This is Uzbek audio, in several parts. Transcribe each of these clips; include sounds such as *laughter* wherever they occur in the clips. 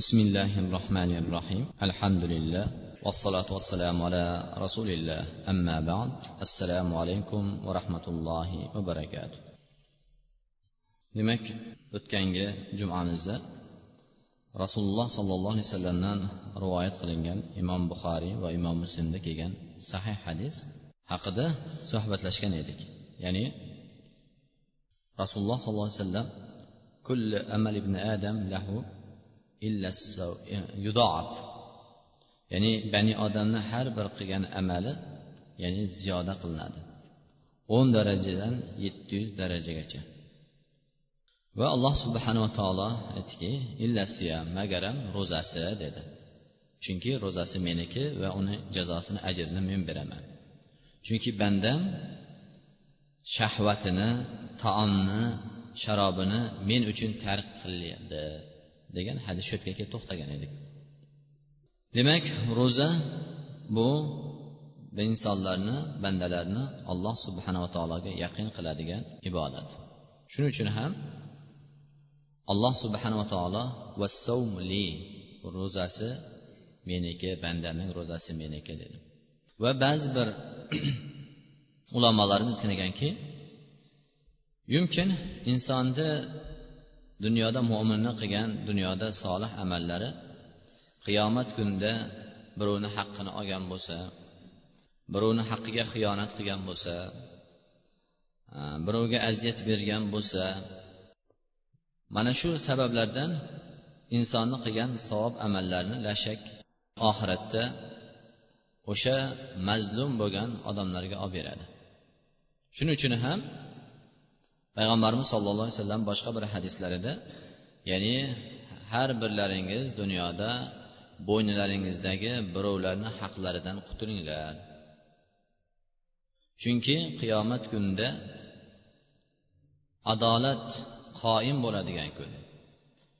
بسم الله الرحمن الرحيم الحمد لله والصلاة والسلام على رسول الله أما بعد السلام عليكم ورحمة الله وبركاته demak o'tgangi jumamizda rasululloh sollallohu alayhi vasallamdan rivoyat qilingan imom buxoriy va imom muslimda kelgan sahih hadis haqida suhbatlashgan edik ya'ni rasululloh sollallohu alayhi vasallam كل أمل ابن آدم له ya'ni bani odamni har bir qilgan amali ya'ni ziyoda qilinadi o'n darajadan yetti yuz darajagacha va alloh subhanava taolo aytdiki illasiya magaram ro'zasi dedi chunki ro'zasi meniki va uni jazosini ajrini men beraman chunki bandam shahvatini taomni sharobini men uchun tark qilyapti degan hadis shu yerga kelib to'xtagan edik demak ro'za bu insonlarni bandalarni alloh subhanava taologa yaqin qiladigan ibodat. Shuning uchun ham alloh subhanava taolo vassavmli ro'zasi meniki bandaning ro'zasi meniki dedi. Va ba'zi bir *clears throat* ulamolarimiz aytgan ekanki yumkin insonni dunyoda mo'minni qilgan dunyoda solih amallari qiyomat kunida birovni haqqini olgan bo'lsa birovni haqqiga xiyonat qilgan bo'lsa birovga aziyat bergan bo'lsa mana shu sabablardan insonni qilgan savob amallarni lashak oxiratda o'sha mazlum bo'lgan odamlarga olib beradi. Shuning uchun ham payg'ambarimiz sollallohu alayhi vasallam boshqa bir hadislarida ya'ni har birlaringiz dunyoda bo'ynilaringizdagi birovlarni haqlaridan qutulinglar chunki qiyomat kunida adolat qoim bo'ladigan kun.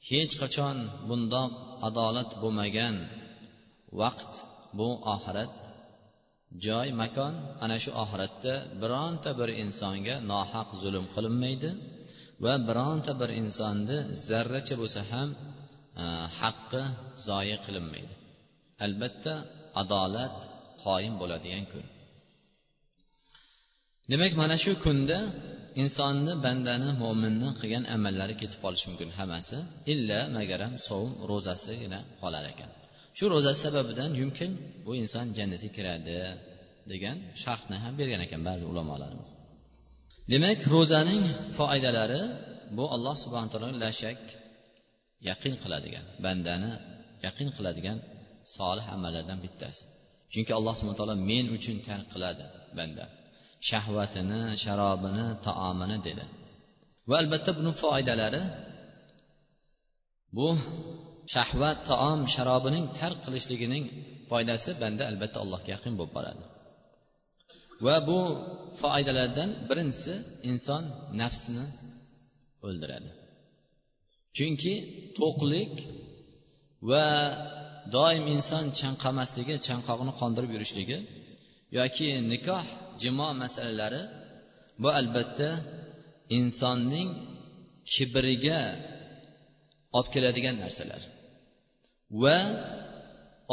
Hech qachon bundoq adolat bo'lmagan vaqt bu oxirat joy makon ana shu oxiratda bironta bir insonga nohaq zulm qilinmaydi va bironta bir insonni zarracha bo'lsa ham e, haqqi zoyi qilinmaydi. Albatta adolat qoyim bo'ladigan kun. Demak mana shu kunda insonni bandani mo'minni qilgan amallari ketib qolishi mumkin hammasi illa magaram sovum ro'zasigina qolar ekan. Shu ro'za sababidan yumkin bu inson jannatga kiradi degan sharhni ham bergan ekan ba'zi ulamolarimiz. Demak ro'zaning foydalari bu alloh subhana taolo la shak yaqin qiladigan bandani yaqin qiladigan solih amallardan bittasi. Chunki alloh subhana taolo men uchun tark qiladi banda. Shahvatini sharobini taomini dedi. Va albatta buni foydalari bu shahvat taom sharobining tark qilishligining foydasi banda albatta allohga yaqin bo'lib boradi. Va bu foydalardan birinchisi inson nafsini o'ldiradi. Chunki to'qlik va doim inson chanqamasligi chanqoqni qondirib yurishligi yoki nikoh jimo masalalari bu albatta insonning kibriga olib keladigan narsalar. Va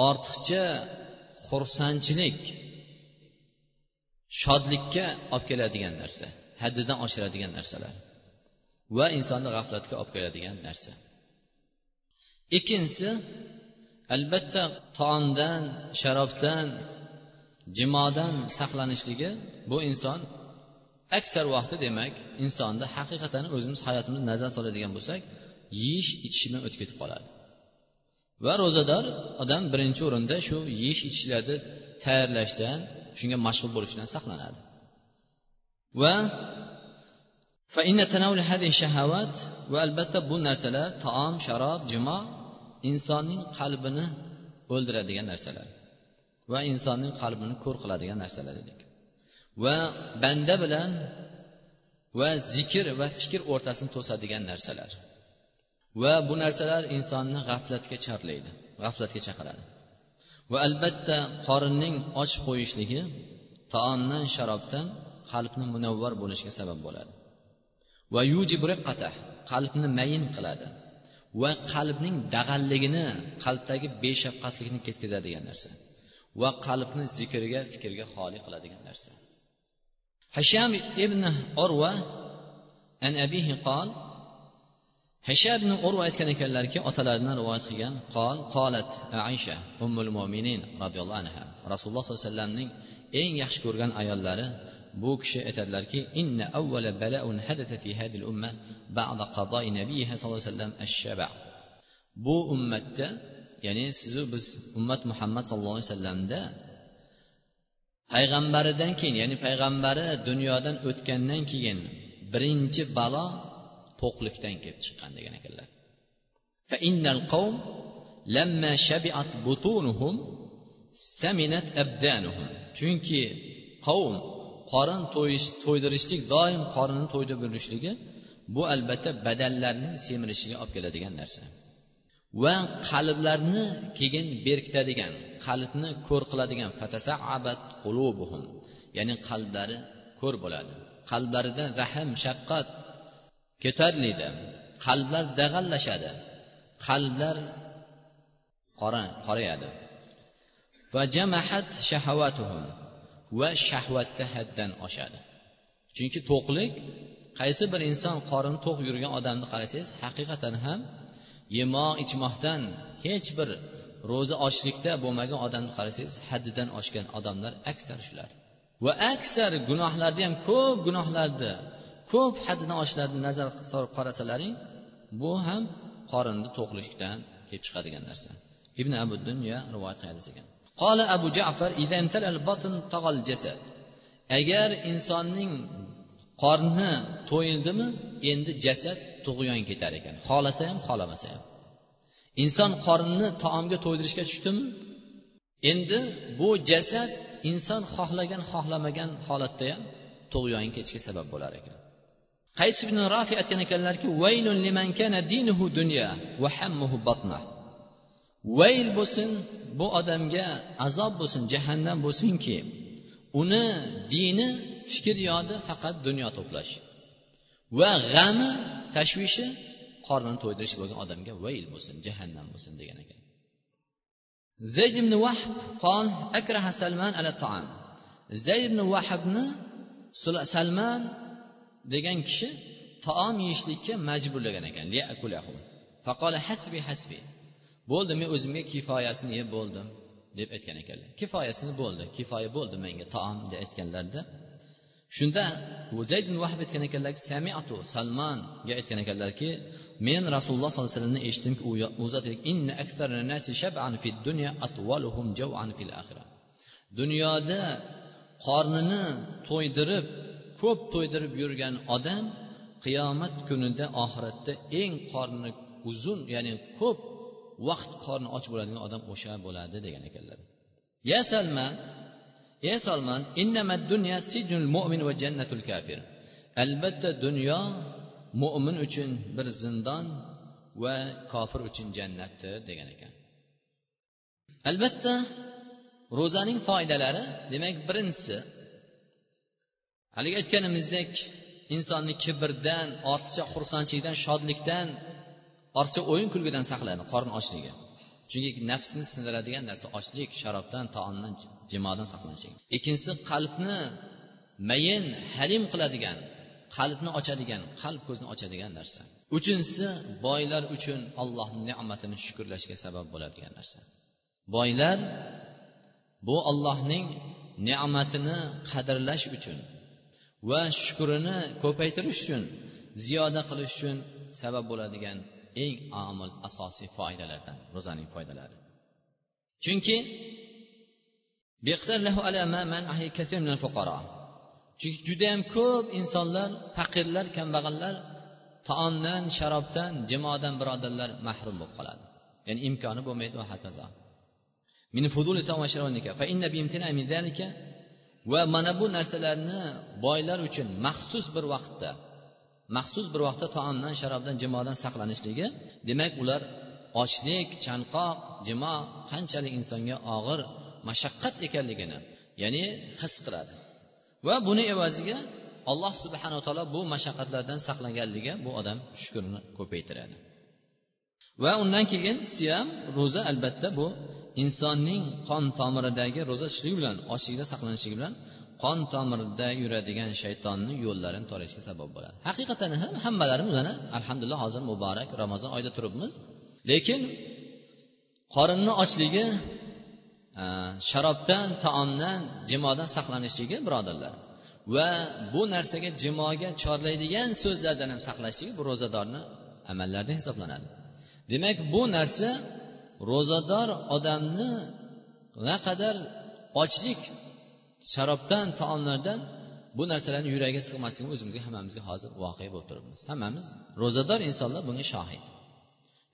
ortiqcha xursandchilik shodlikka olib keladigan narsa haddidan oshiradigan narsalar va insonni g'aflatga olib keladigan narsa. Ikkinchisi albatta taomdan sharobdan jimodan saqlanishligi bu inson aksar vaqti demak insonni haqiqatan o'zimiz hayotimizni nazar soladigan bo'lsak yeyish bilan o'tib ketib qoladi. Va ro'zador odam birinchi o'rinda shu yeyish ichishlarni tayyorlashdan shunga mashg'ul bo'lishdan saqlanadi. Va va albatta bu narsalar taom sharob jimo insonning qalbini o'ldiradigan narsalar va insonning qalbini ko'r qiladigan narsalar dedik va banda bilan va zikr va fikr o'rtasini to'sadigan narsalar. Va bu narsalar insonni g'aflatga chorlaydi g'aflatga chaqiradi. Va albatta qorinning och qo'yishligi taomdan sharobdan qalbni munavvar bo'lishiga sabab bo'ladi. Va yujibriqata qalbni mayin qiladi. Va qalbning dag'alligini qalbdagi beshafqatlikni ketkazadigan narsa. Va qalbni zikrga fikrga xoli qiladigan narsa. Hasham ibn urva an abihi qol hasha ibn urva aytgan ekanlarki otalaridan rivoyat qilgan qol qolat aisha ummul mo'minin roziyallohu anha. Rasululloh sollallohu alayhi vasallamning eng yaxshi ko'rgan ayollari bu kishi aytadilarki inna avvala balaun hadatha fi hadil umma ba'da qadoi nabiyha sallallohu alayhi vasallam ash-shaba. Bu ummatda ya'ni sizu biz ummat muhammad sallallohu alayhi vasallamda payg'ambaridan keyin ya'ni payg'ambari dunyodan o'tgandan keyin birinchi balo to'qlikdan kelib chiqqan degan ekanlar. Chunki qavm qorin to'ydirishlik doim qorinni to'ydirib yurishligi bu albatta badallarning semirishiga olib keladigan narsa. Va qalblarni keyin berkitadigan qalbni ko'r qiladigan ya'ni qalblari ko'r bo'ladi. Qalblarida rahm shafqat ko'tariladi qalblar dag'allashadi. Qalblar qora qorayadi. Va jamahat shahvatuhum va shahvatda haddan oshadi. Chunki to'qlik qaysi bir inson qorni to'q yurgan odamni qarasangiz haqiqatan ham yemoq ichmoqdan hech bir ro'za ochlikda bo'lmagan odamni qarasangiz haddidan oshgan odamlar aksar shular. Va aksar gunohlarni ham ko'p gunohlarni ko'p haddini oshishlarni nazar solib qarasalaring bu ham qorinni to'qlikdan kelib chiqadigan narsa. Ibn abu dunya rivoyat qiladi ekan qola abu jafar agar insonning qorni to'yildimi endi jasad tug'yon ketar ekan. Xohlasa ham xohlamasa ham. Inson qornini taomga to'ydirishga tushdimi? Endi bu jasad inson xohlagan xohlamagan holatda ham tug'yon ketishga sabab bo'lar ekan. Qays ibn rafi aytgan ekanlarki vayl bo'lsin bu odamga azob bo'lsin jahannam bo'lsinki uni dini fikr yodi faqat dunyo to'plash va g'ami tashvishi qornini to'ydirish bo'lgan odamga vayl bo'lsin jahannam bo'lsin degan ekan. Zayd ibn vahb qol akraha salman ala taam. Zayd ibn vahbni salman degan kishi taom yeyishlikka majburlagan ekan. Faqola hasbi hasbi. Bo'ldi men o'zimga kifoyasini yeb bo'ldim deb aytgan ekanlar. Kifoyasini bo'ldi kifoya bo'ldi menga taom deb aytganlarida shunda zayd ibn vahb aytgan ekanlarki samiatu salmanga aytgan ekanlarki men rasululloh sollallohu alayhi vasallamni eshitdimki u zot dunyoda qornini to'ydirib ko'p to'ydirib yurgan odam qiyomat kunida oxiratda eng qorni uzun ya'ni ko'p vaqt qorni och bo'ladigan odam o'sha bo'ladi degan ekanlar. Ya salman ey salman dunya sijnul mu'min va jannatul kafir. Albatta dunyo mo'min uchun bir zindon va kofir uchun jannatdir degan ekan. Albatta ro'zaning foydalari demak birinchisi haligi aytganimizdek insonni kibrdan ortiqcha xursandchilikdan shodlikdan ortiqcha o'yin kulgidan saqlaydi qorni ochligi. Chunki nafsni sindiradigan narsa ochlik sharobdan taomdan jimodan saqlanishlik ikkinchisi qalbni mayin halim qiladigan qalbni ochadigan qalb ko'zni ochadigan narsa. Uchinchisi boylar uchun allohni ne'matini shukurlashga sabab bo'ladigan narsa. Boylar bu ollohning ne'matini qadrlash uchun va shukrini ko'paytirish uchun ziyoda qilish uchun sabab bo'ladigan eng omil asosiy foydalardan ro'zaning foydalari. Chunki chunki judayam ko'p insonlar faqirlar kambag'allar taomdan sharobdan jimodan birodarlar mahrum bo'lib qoladi. Ya'ni imkoni bo'lmaydi va hokazo. Va mana bu narsalarni boylar uchun maxsus bir vaqtda maxsus bir vaqtda taomdan sharobdan jimodan saqlanishligi demak ular ochlik chanqoq jimo qanchalik insonga og'ir mashaqqat ekanligini ya'ni his qiladi. Va buni evaziga alloh subhanaa taolo bu mashaqqatlardan saqlaganligiga bu odam shukurini ko'paytiradi. Va undan keyin siyam ro'za albatta bu insonning qon tomiridagi ro'za tutishligi bilan ochlikda saqlanishligi bilan qon tomirida yuradigan shaytonni yo'llarini torayishga sabab bo'ladi. Haqiqatan ham hammalarimiz mana alhamdulillah hozir muborak ramazon oyida turibmiz. Lekin qorinni ochligi e, sharobdan taomdan jimodan saqlanishligi birodarlar. Va bu narsaga jimoga chorlaydigan so'zlardan ham saqlashligi bu ro'zadorni amallaridan hisoblanadi. Demak bu narsa ro'zador odamni naqadar ochlik sharobdan taomlardan bu narsalarni yuragiga sig'masligi o'zimizga hammamizga hozir voqea bo'lib turibmiz. Hammamiz ro'zador insonlar bunga shohid.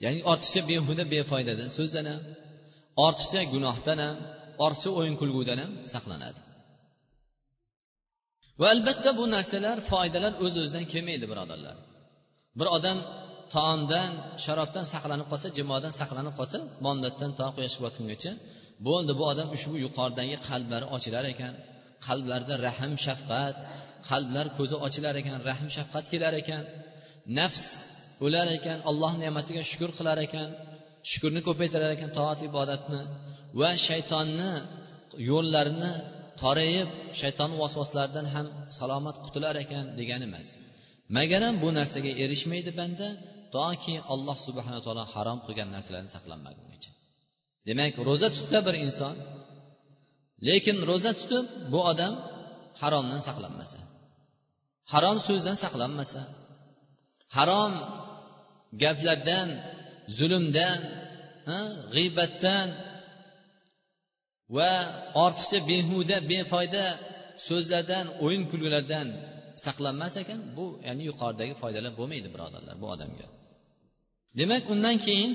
Ya'ni ortiqcha behuda befoydadan so'zdan ham ortiqcha gunohdan ham ortiqcha o'yin kulgudan ham saqlanadi. Va albatta bu narsalar foydalar o'z o'zidan kelmaydi birodarlar. Bir odam taomdan sharobdan saqlanib qolsa jimodan saqlanib qolsa bomdoddan to quyosh botgungacha bo'ldi bu odam ushbu yuqoridagi qalblari ochilar ekan. Qalblarda rahm shafqat qalblar ko'zi ochilar ekan rahm shafqat kelar ekan. Nafs o'lar ekan alloh ne'matiga shukur qilar ekan shukurni ko'paytirar ekan toat ibodatni va shaytonni yo'llarini torayib shayton vasvaslaridan ham salomat qutular ekan degani emas magaram bu narsaga erishmaydi banda. Toki alloh subhana taolo harom qilgan narsalarni saqlanmagunicha demak ro'za tutsa bir inson lekin ro'za tutib bu odam haromdan saqlanmasa harom so'zdan saqlanmasa harom gaplardan zulmdan g'iybatdan va ortiqcha behuda befoyda so'zlardan o'yin kulgulardan saqlanmas ekan bu ya'ni yuqoridagi foydalar bo'lmaydi birodarlar bu odamga. Demak undan keyin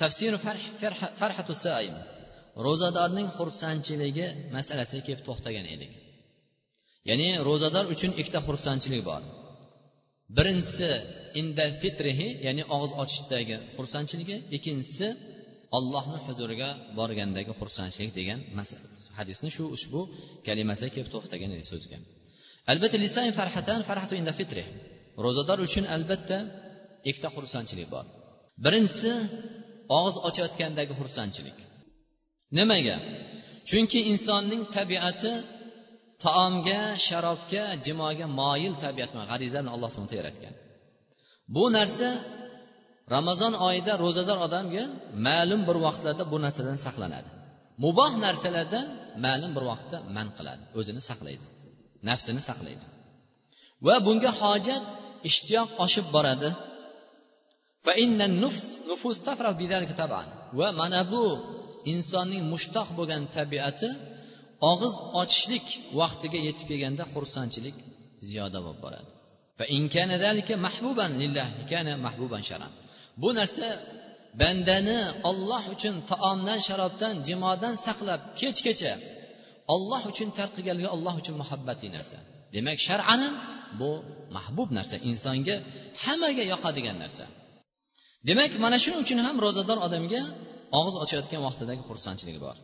tafsir farhatu saim. Ro'zadorning xursandchiligi masalasiga kelib to'xtagan edik. Ya'ni ro'zador uchun ikkita xursandchilik bor. Birinchisi inda fitrihi ya'ni og'iz ochishdagi xursandchiligi. Ikkinchisi ollohni huzuriga borgandagi xursandchilik degan hadisni shu ushbu kalimasiga kelib to'xtagan edik so'zga albatta lisan farhatan farhatu inda fitrih ro'zador uchun albatta ikkita xursandchilik bor. Birinchisi og'iz ochayotgandagi xursandchilik. Nimaga? Chunki insonning tabiati taomga sharobga jimoga moyil tabiat g'arizani alloh subhana yaratgan. Bu narsa ramazon oyida ro'zador odamga ma'lum bir vaqtlarda bu narsadan saqlanadi. Muboh narsalardan ma'lum bir vaqtda man qiladi o'zini saqlaydi nafsini saqlaydi. Va bunga hojat ishtiyoq oshib boradi. Va mana bu insonning mushtoq bo'lgan tabiati og'iz ochishlik vaqtiga yetib kelganda xursandchilik ziyoda bo'lib boradi. Bu narsa bandani olloh uchun taomdan sharobdan jimodan saqlab kechgacha olloh uchun tark qilganligi olloh uchun muhabbatli narsa. Demak shar'an bu mahbub narsa insonga hammaga yoqadigan narsa. Demak mana shuning uchun ham ro'zador odamga og'iz ochayotgan vaqtidagi xursandchiligi bor.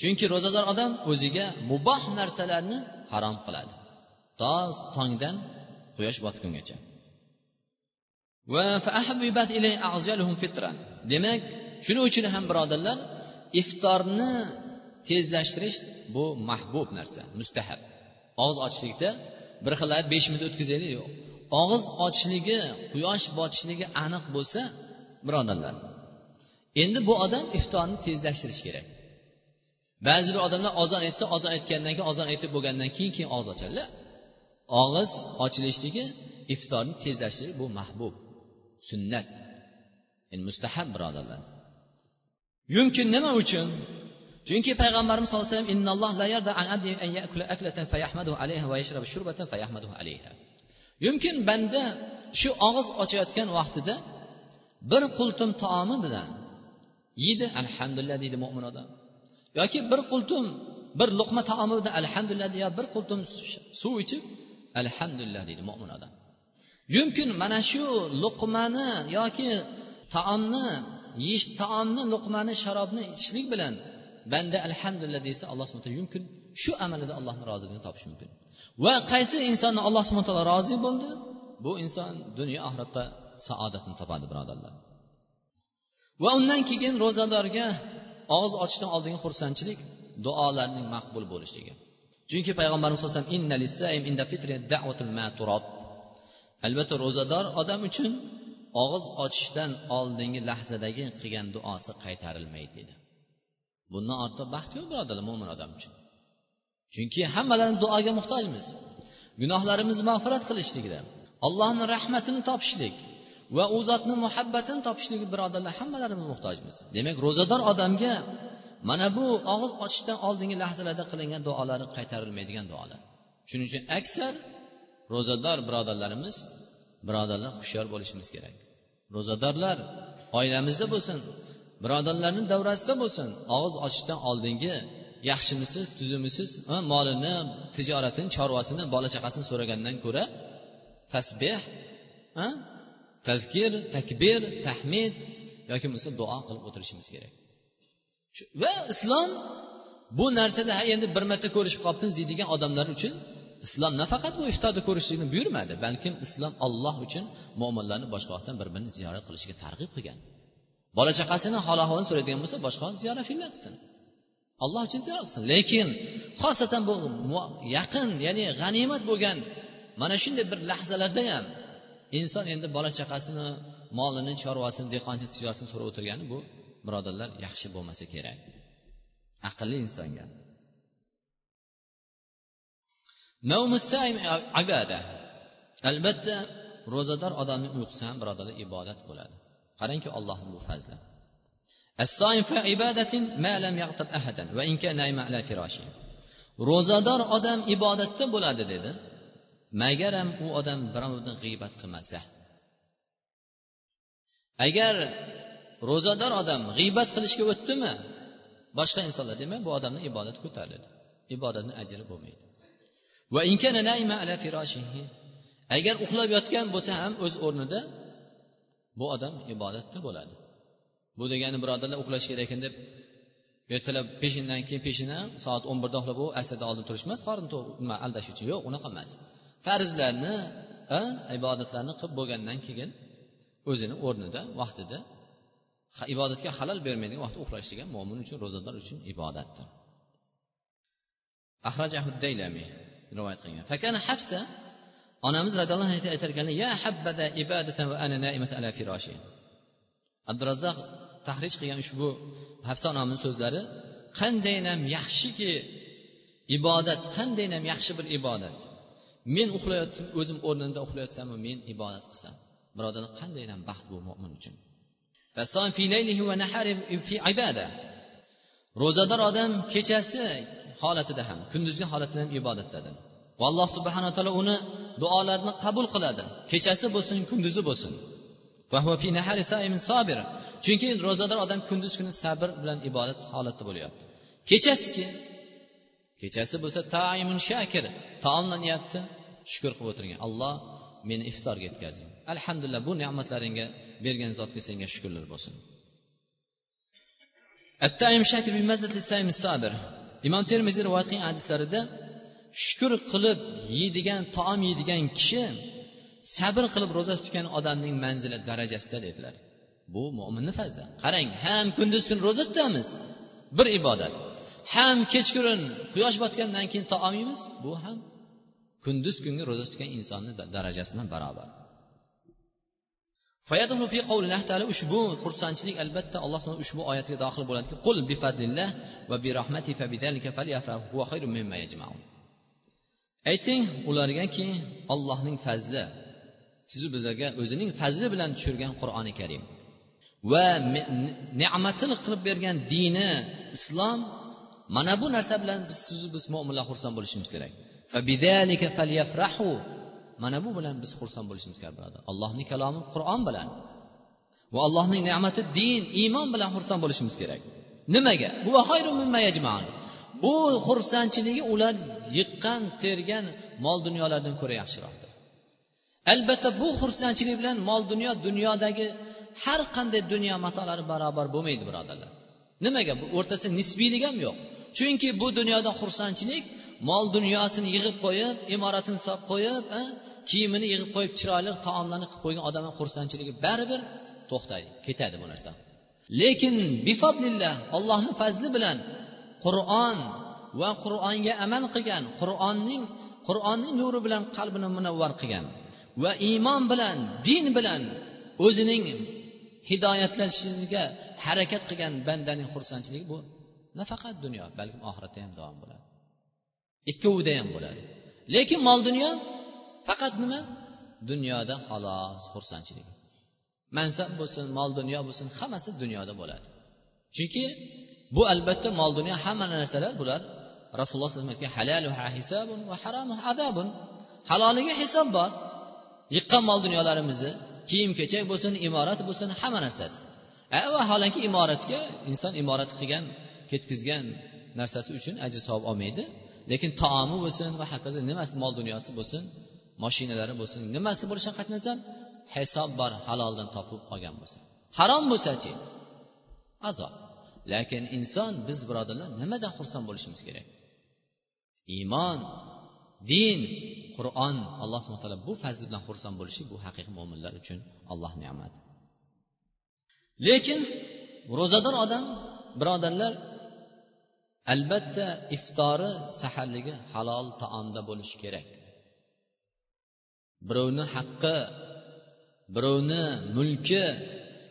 Chunki ro'zador odam o'ziga muboh narsalarni harom qiladi. To tongdan quyosh botgungacha. Demak shuning uchun ham birodarlar iftorni tezlashtirish bu mahbub narsa mustahab. Og'iz ochishlikda bir xil besh minut o'tkazaylik yo'q. Og'iz ochishligi quyosh botishligi aniq bo'lsa birodarlar endi bu odam iftorni tezlashtirishi kerak. Ba'zi bir odamlar ozon aytsa ozon aytgandan keyin ozon aytib bo'lgandan keyin keyin og'iz ochadilar og'iz ochilishligi iftorni tezlashtirish bu mahbub sunnat. Yani mustahab birodarlar. Yumkin nima uchun? Chunki payg'ambarimiz sallallohu alayhi vasallam yumkin banda shu og'iz ochayotgan vaqtida bir qultum taomi bilan yeydi alhamdulillah deydi mo'min odam. Yoki bir qultum bir luqma taomi bilan alhamdulillah yo bir qultum suv ichib alhamdulillah deydi mo'min odam. Yumkin mana shu luqmani yoki taomni yeyish taomni luqmani sharobni ichishlik bilan banda alhamdulillah desa alloh subhana yumkin shu amalida allohni roziligini topish mumkin. Va qaysi insonni alloh subhana taolo rozi bo'ldi? Bu inson dunyo oxiratda saodatni topadi birodarlar. Va undan keyin ro'zadorga og'iz ochishdan oldingi xursandchilik duolarning maqbul bo'lishligi. Chunki payg'ambarimiz sallallohu alayhi vasallam albatta ro'zador odam uchun og'iz ochishdan oldingi lahzadagi qilgan duosi qaytarilmaydi dedi. Bundan ortiq baxt yo'q birodarlar mo'min odam uchun. Chunki hammalarimiz duoga muhtojmiz. Gunohlarimizni mag'firat qilishlikda allohni rahmatini topishlik va u zotni muhabbatini topishlik birodarlar hammalarimiz muhtojmiz. Demak ro'zador odamga mana bu og'iz ochishdan oldingi lahzalarda qilingan duolari qaytarilmaydigan duolar. Shuning uchun aksar ro'zador birodarlarimiz birodarlar hushyor bo'lishimiz kerak. Ro'zadorlar oilamizda bo'lsin birodarlarni davrasida bo'lsin og'iz ochishdan oldingi yaxshimisiz tuzimisiz molini tijoratini chorvasini bola chaqasini so'ragandan ko'ra tasbeh tazkir takbir tahmid yoki bo'lmasa duo qilib o'tirishimiz kerak. Va islom bu narsada ha endi bir marta ko'rishib qolibmiz deydigan odamlar uchun islom nafaqat bu iftorda ko'rishlikni buyurmadi balkim islom olloh uchun mo'minlarni boshqa vaqtdan bir birini ziyorat qilishga targ'ib qilgan. Bola chaqasini hol ahvolini so'raydigan bo'lsa boshqa ziyorat qilsin alloh uchun ziyorat qilsin lekin xosatan bu yaqin ya'ni g'animat bo'lgan mana shunday bir lahzalarda ham inson endi bola chaqasini molini chorvasini dehqonchilik tijoratini so'rab o'tirgani bu birodarlar yaxshi bo'lmasa kerak. Aqlli insonga. Albatta ro'zador odamning uyqusi ham birodarlar ibodat bo'ladi. Qarangki allohni bu fazli. Ro'zador odam ibodatda bo'ladi dedi magaram u odam birovni g'iybat qilmasa agar ro'zador odam g'iybat qilishga o'tdimi boshqa insonlar demak bu odamni ibodati ko'tariladi ibodatni ajri bo'lmaydi agar uxlab yotgan bo'lsa ham o'z o'rnida bu odam ibodatda bo'ladi bu degani birodarlar uxlash kerak ekan deb ertalab peshindan keyin peshina soat o'n birda uxlab asrda oldin turish emas qorin nima aldash uchun yo'q unaqa emas. Farzlarni ibodatlarni qilib bo'lgandan keyin o'zini o'rnida vaqtida ibodatga halol bermaydigan vaqtda uxlash degan mo'min uchun ro'zador uchun ibodatdir. Rivoyat qilgan. Fakana hafsa onamiz roziyallohu anhu aytar ekanlar ya habbada ibadatan va ana naimata ala firoshi abdurazzoq tahrij qilgan ushbu hafsa onamizni so'zlari qandaynam yaxshiki ibodat qandaynam yaxshi bir ibodat. Men uxlayotib o'zim o'rnimda uxlayotsamu men ibodat qilsam. Birodarlar qandaynam baxt bu mo'min uchun? Ro'zador odam kechasi holatida ham kunduzgi holatida ham ibodatdadir va alloh subhanaa taolo uni duolarini qabul qiladi. Kechasi bo'lsin kunduzi bo'lsin. Chunki ro'zador odam kunduz kuni sabr bilan ibodat holatda bo'lyapti. Kechasichi kechasi bo'lsa taimun shakir taomlanyapti shukur qilib o'tirgan alloh meni iftorga yetkazing. Alhamdulillah bu ne'matlaringga bergan zotga senga shukurlar bo'lsin. Imom termiziy rivoyat qilgan hadislarida shukur qilib yeydigan taom yeydigan kishi sabr qilib ro'za tutgan odamning manzili darajasida dedilar. Bu mo'minni fazli qarang ham kunduz kuni ro'za tutamiz. Bir ibodat. Ham kechqurun quyosh botgandan keyin taom yeymiz. Bu ham kunduz kungi ro'za tutgan insonni darajasi bilan barobar. Ushbu xursandchilik albatta alloh taolo ushbu oyatga dohil bo'ladiki. Qul bifadlillah va bi rahmati huwa khayrun mimma yajmaun. Ayting ulargaki ollohning fazli sizu bizlarga o'zining fazli bilan tushirgan qur'oni karim. Va ne'matini qilib bergan dini islom mana bu narsa bilan biz sizu biz mo'minlar xursand bo'lishimiz kerak. Mana bu bilan biz xursand bo'lishimiz kerak birodar allohning kalomi qur'on bilan va allohning ne'mati din iymon bilan xursand bo'lishimiz kerak. Nimaga? Bu xursandchiligi ular yiqqan tergan mol dunyolardan ko'ra yaxshiroqdir. Albatta bu xursandchilik bilan mol dunyo dunyodagi har qanday dunyo matolari barobar bo'lmaydi birodarlar. Nimaga? Bu o'rtasida nisbiylik ham yo'q. Chunki bu dunyoda xursandchilik mol dunyosini yig'ib qo'yib imoratini solib qo'yib kiyimini yig'ib qo'yib chiroyli taomlarni qilib qo'ygan odamni xursandchiligi baribir to'xtaydi ketadi bu narsa. Lekin bifadlillah allohni fazli bilan qur'on va qur'onga amal qilgan qur'onning qur'onning nuri bilan qalbini munavvar qilgan va iymon bilan din bilan o'zining hidoyatlanishiga harakat qilgan bandaning xursandchiligi bu nafaqat dunyo balkim oxiratda ham davom bo'ladi. Ikkovida ham bo'ladi. Lekin mol dunyo faqat nima? Dunyoda xolos xursandchilik mansab bo'lsin mol dunyo bo'lsin hammasi dunyoda bo'ladi. Chunki bu albatta mol dunyo hamma narsalar bular. Rasululloh azabun haloliga hisob bor. Yiqqan mol dunyolarimizni kiyim kechak bo'lsin imorat bo'lsin hamma narsasi. Vaholanki imoratga inson imorat qilgan ketkizgan narsasi uchun ajr savob olmaydi. Lekin taomi bo'lsin va hokazo nimasi mol dunyosi bo'lsin mashinalari bo'lsin nimasi bo'lishidan qat'iy nazar hisob bor haloldan topib olgan bo'lsa. Harom bo'lsachi azob lekin inson biz birodarlar nimadan xursand bo'lishimiz kerak? Iymon din qur'on alloh subhana taolo bu fazl bilan xursand bo'lishi bu haqiqiy mo'minlar uchun alloh ne'mati lekin ro'zador odam birodarlar albatta iftori saharligi halol taomda bo'lishi kerak. Birovni haqqi birovni mulki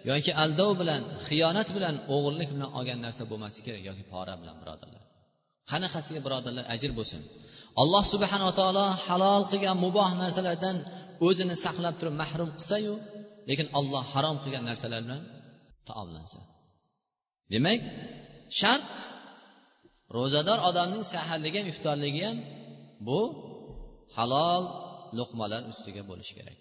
yoki aldov bilan xiyonat bilan o'g'irlik bilan olgan narsa bo'lmasligi kerak yoki pora bilan birodarlar. Qanaqasiga birodarlar ajr bo'lsin. Alloh subhanava taolo halol qilgan muboh narsalardan o'zini saqlab turib mahrum qilsayu lekin olloh harom qilgan narsalar bilan taomlansa. Demak shart ro'zador odamning saharligi ham iftorligi ham bu halol luqmalar ustiga bo'lishi kerak.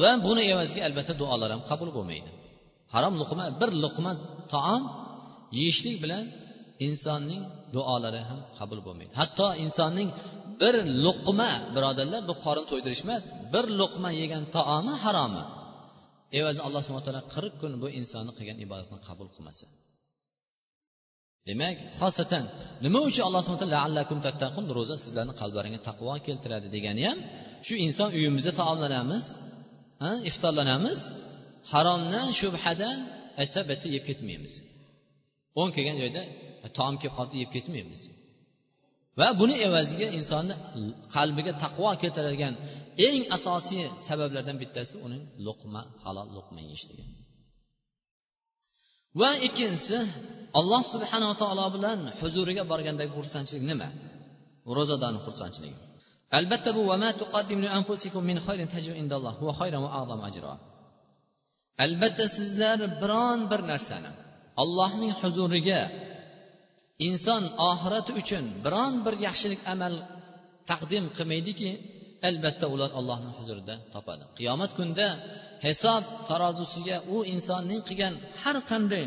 Va buni evaziga albatta duolar ham qabul bo'lmaydi. Harom luqma bir luqma taom yeyishlik bilan insonning duolari ham qabul bo'lmaydi. Hatto insonning bir luqma birodarlar bu qorin to'ydirish emas bir luqma yegan taomi haromi. Evazi alloh subhana taolo qirq kun bu insonni qilgan ibodatini qabul qilmasa. Demak xosatan nima uchun alloh subhana taolo ro'za sizlarni qalblaringga taqvo keltiradi degani ham shu inson uyimizda taomlanamiz iftorlanamiz haromdan shubhadan ayta bata yeb ketmaymiz. O'n kelgan joyda E, taom kelib qolibdi yeb ketmaymiz. Va buni evaziga insonni qalbiga taqvo keltiradigan eng asosiy sabablardan bittasi uning luqma halol luqma yeyishligi. Va ikkinchisi alloh subhanava taolo bilan huzuriga borgandagi xursandchilik nima? Ro'zadorni xursandchiligi. Albatta bu albatta sizlar biron bir narsani allohning huzuriga inson oxirati uchun biron bir yaxshilik amal taqdim qilmaydiki albatta ular allohni huzurida topadi. Qiyomat kunida hisob tarozusiga u insonning qilgan har qanday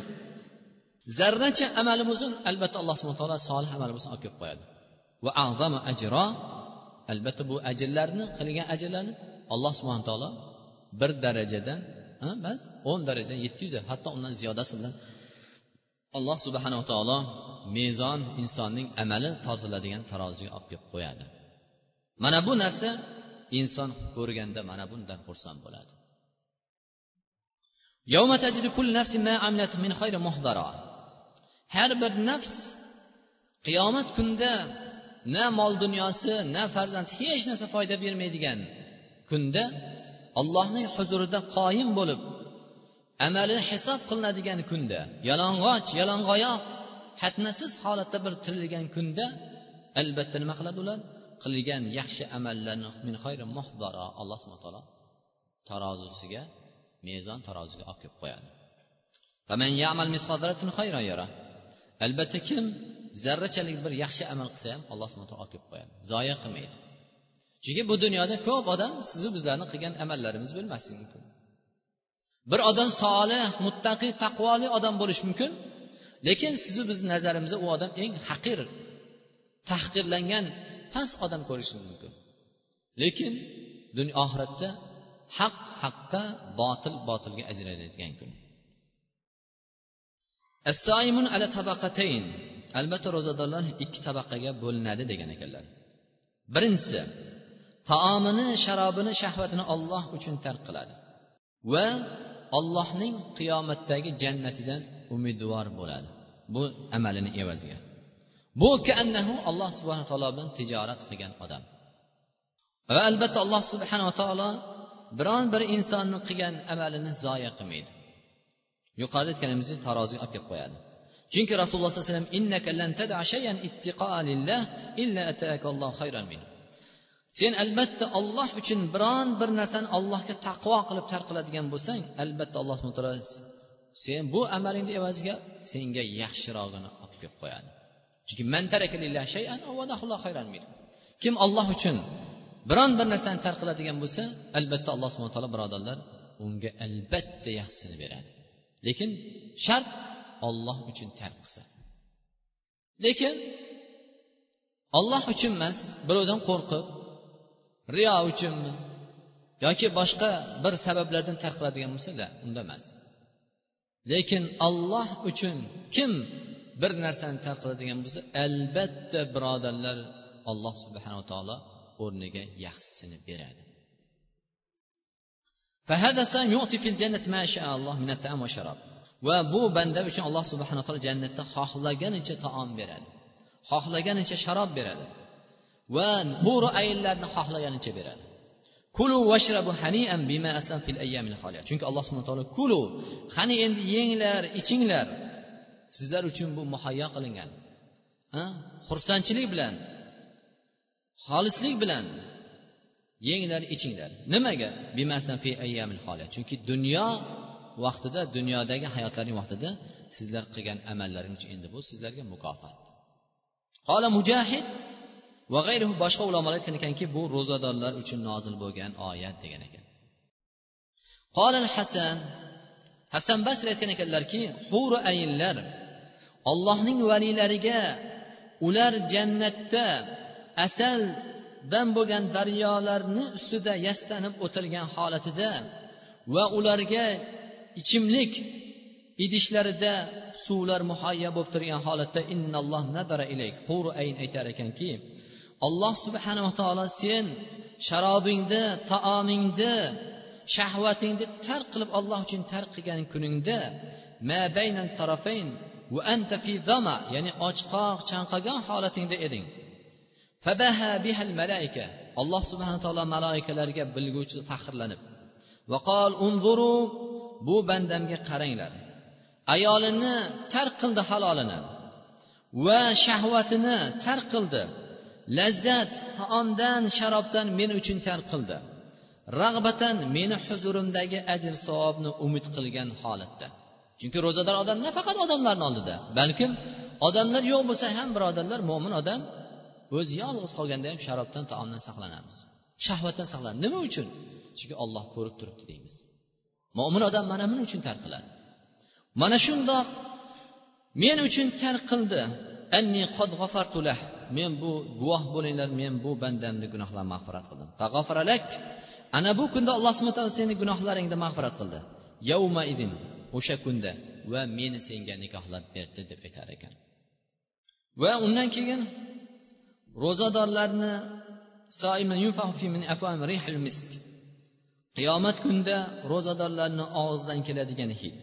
zarracha amali bo'lsin albatta alloh subhana taolo solih amal bo'lsin olib kelib qo'yadi. Va azama ajro albatta bu ajrlarni qilgan ajrlarni alloh subhana taolo bir darajadan emas o'n daraja yetti yuz hatto undan ziyodasi bilan alloh subhanava taolo mezon insonning amali tortiladigan taroziga olib kelib qo'yadi. Mana bu narsa inson ko'rganda mana bundan xursand bo'ladi. Har bir nafs qiyomat kunida na mol dunyosi na farzand hech narsa foyda bermaydigan kunda allohning huzurida qoyim bo'lib amali hisob qilinadigan kunda yalang'och yalang'oyoq xatnasiz holatda bir tirilgan kunda albatta nima qiladi ular? Qilgan yaxshi amallarni min xayri muhbara alloh subhana taolo tarozisiga mezon taroziga olib kelib qo'yadi. Albatta kim zarrachalik bir yaxshi amal qilsa ham alloh subhana taolo olib kelib qo'yadi. Zoya qilmaydi. Chunki bu dunyoda ko'p odam sizu bizlarni qilgan amallarimiz bo'lmasligi mumkin. Bir odam solih muttaqiy taqvoli odam bo'lishi mumkin. Lekin sizu bizni nazarimizda u odam eng haqir tahqirlangan past odam ko'rishingiz mumkin. Lekin dunyo oxiratda haq haqqa botil botilga ajraladigan kun. Assaimun ala tabaqatayn. Albatta ro'zadorlar ikki tabaqaga bo'linadi degan ekanlar. Birinchisi taomini sharobini shahvatini olloh uchun tark qiladi. Va ollohning qiyomatdagi jannatidan umidvor bo'ladi. Bu amalini evaziga. Bu kaannahu alloh subhana taolo bilan tijorat qilgan odam. Va albatta alloh subhanava taolo biron bir insonni qilgan amalini zoya qilmaydi. Yuqorida aytganimizdek taroziga olib kelib qo'yadi. Chunki rasululloh sollallohu alayhi vasallam sen albatta olloh uchun biron bir narsani allohga taqvo qilib tark qiladigan bo'lsang albatta alloh subhana taolo sen bu amalingni evaziga senga yaxshirog'ini olib kelib qo'yadi. Chunki kim olloh uchun biron bir narsani tark qiladigan bo'lsa albatta alloh subhana taolo birodarlar unga albatta yaxshisini beradi. Lekin shart olloh uchun tark qilsa. Lekin olloh uchun emas birovdan qo'rqib riyo uchunmi yoki boshqa bir sabablardan tark qiladigan bo'lsa la unda emas. Lekin olloh uchun kim bir narsani tark qiladigan bo'lsa albatta birodarlar alloh subhanava taolo o'rniga yaxshisini beradi. Va bu banda uchun alloh subhanaa taolo jannatda xohlaganicha taom beradi. Xohlaganicha sharob beradi. Va bo'ri ayillarni xohlaganicha beradi. Kulu vashrabu hanian bima aslam fil ayyamil xoliya chunki alloh subhanahu taolo kulu qani endi yenglar ichinglar. Sizlar uchun bu muhayyo qilingan. Xursandchilik bilan xolislik bilan yenglar ichinglar. Nimaga? Chunki dunyo vaqtida dunyodagi hayotlaring vaqtida sizlar qilgan amallaring uchun endi bu sizlarga mukofot. Qola mujahid va g'ayruhu boshqa ulamolar aytgan ekanki bu ro'zadorlar uchun nozil bo'lgan oyat degan ekan. Qolil hasan hasan basr aytgan ekanlarki huru ayinlar ollohning valiylariga ular jannatda asaldan bo'lgan daryolarni ustida yastanib o'tirgan holatida va ularga ichimlik idishlarida suvlar muhayya bo'lib turgan holatda innalloh nadara ilayk. Huru ayn aytar ekanki alloh subhanava taolo sen sharobingni taomingni shahvatingni tark qilib olloh uchun tark qilgan kuningda ya'ni ochqoq chanqagan holatingda eding. Malaika alloh subhana taolo maloikalarga bilguvchi faxrlanib vaqol unzuru bu bandamga qaranglar. Ayolini tark qildi halolini va shahvatini tark qildi. Lazzat taomdan sharobdan men uchun tark qildi. Rag'batan meni huzurimdagi ajr savobni umid qilgan holatda. Chunki ro'zador odam nafaqat odamlarni oldida balkim odamlar yo'q bo'lsa ham birodarlar mo'min odam o'zi yolg'iz qolganda ham sharobdan taomdan saqlanamiz. Shahvatdan saqlanamiz nima uchun? Chunki olloh ko'rib turibdi deymiz. Mo'min odam mana buning uchun tark qiladi? Mana shundoq men uchun tark qildi. Qad men bu guvoh bo'linglar men bu bandamni gunohlarini mag'firat qildim. Ana bu kunda alloh subhana taolo seni gunohlaringni mag'firat qildi. Yavma idin o'sha kunda va meni senga nikohlab berdi deb aytar ekan. Va undan keyin ro'zadorlarni qiyomat kunida ro'zadorlarni og'zidan keladigan hid.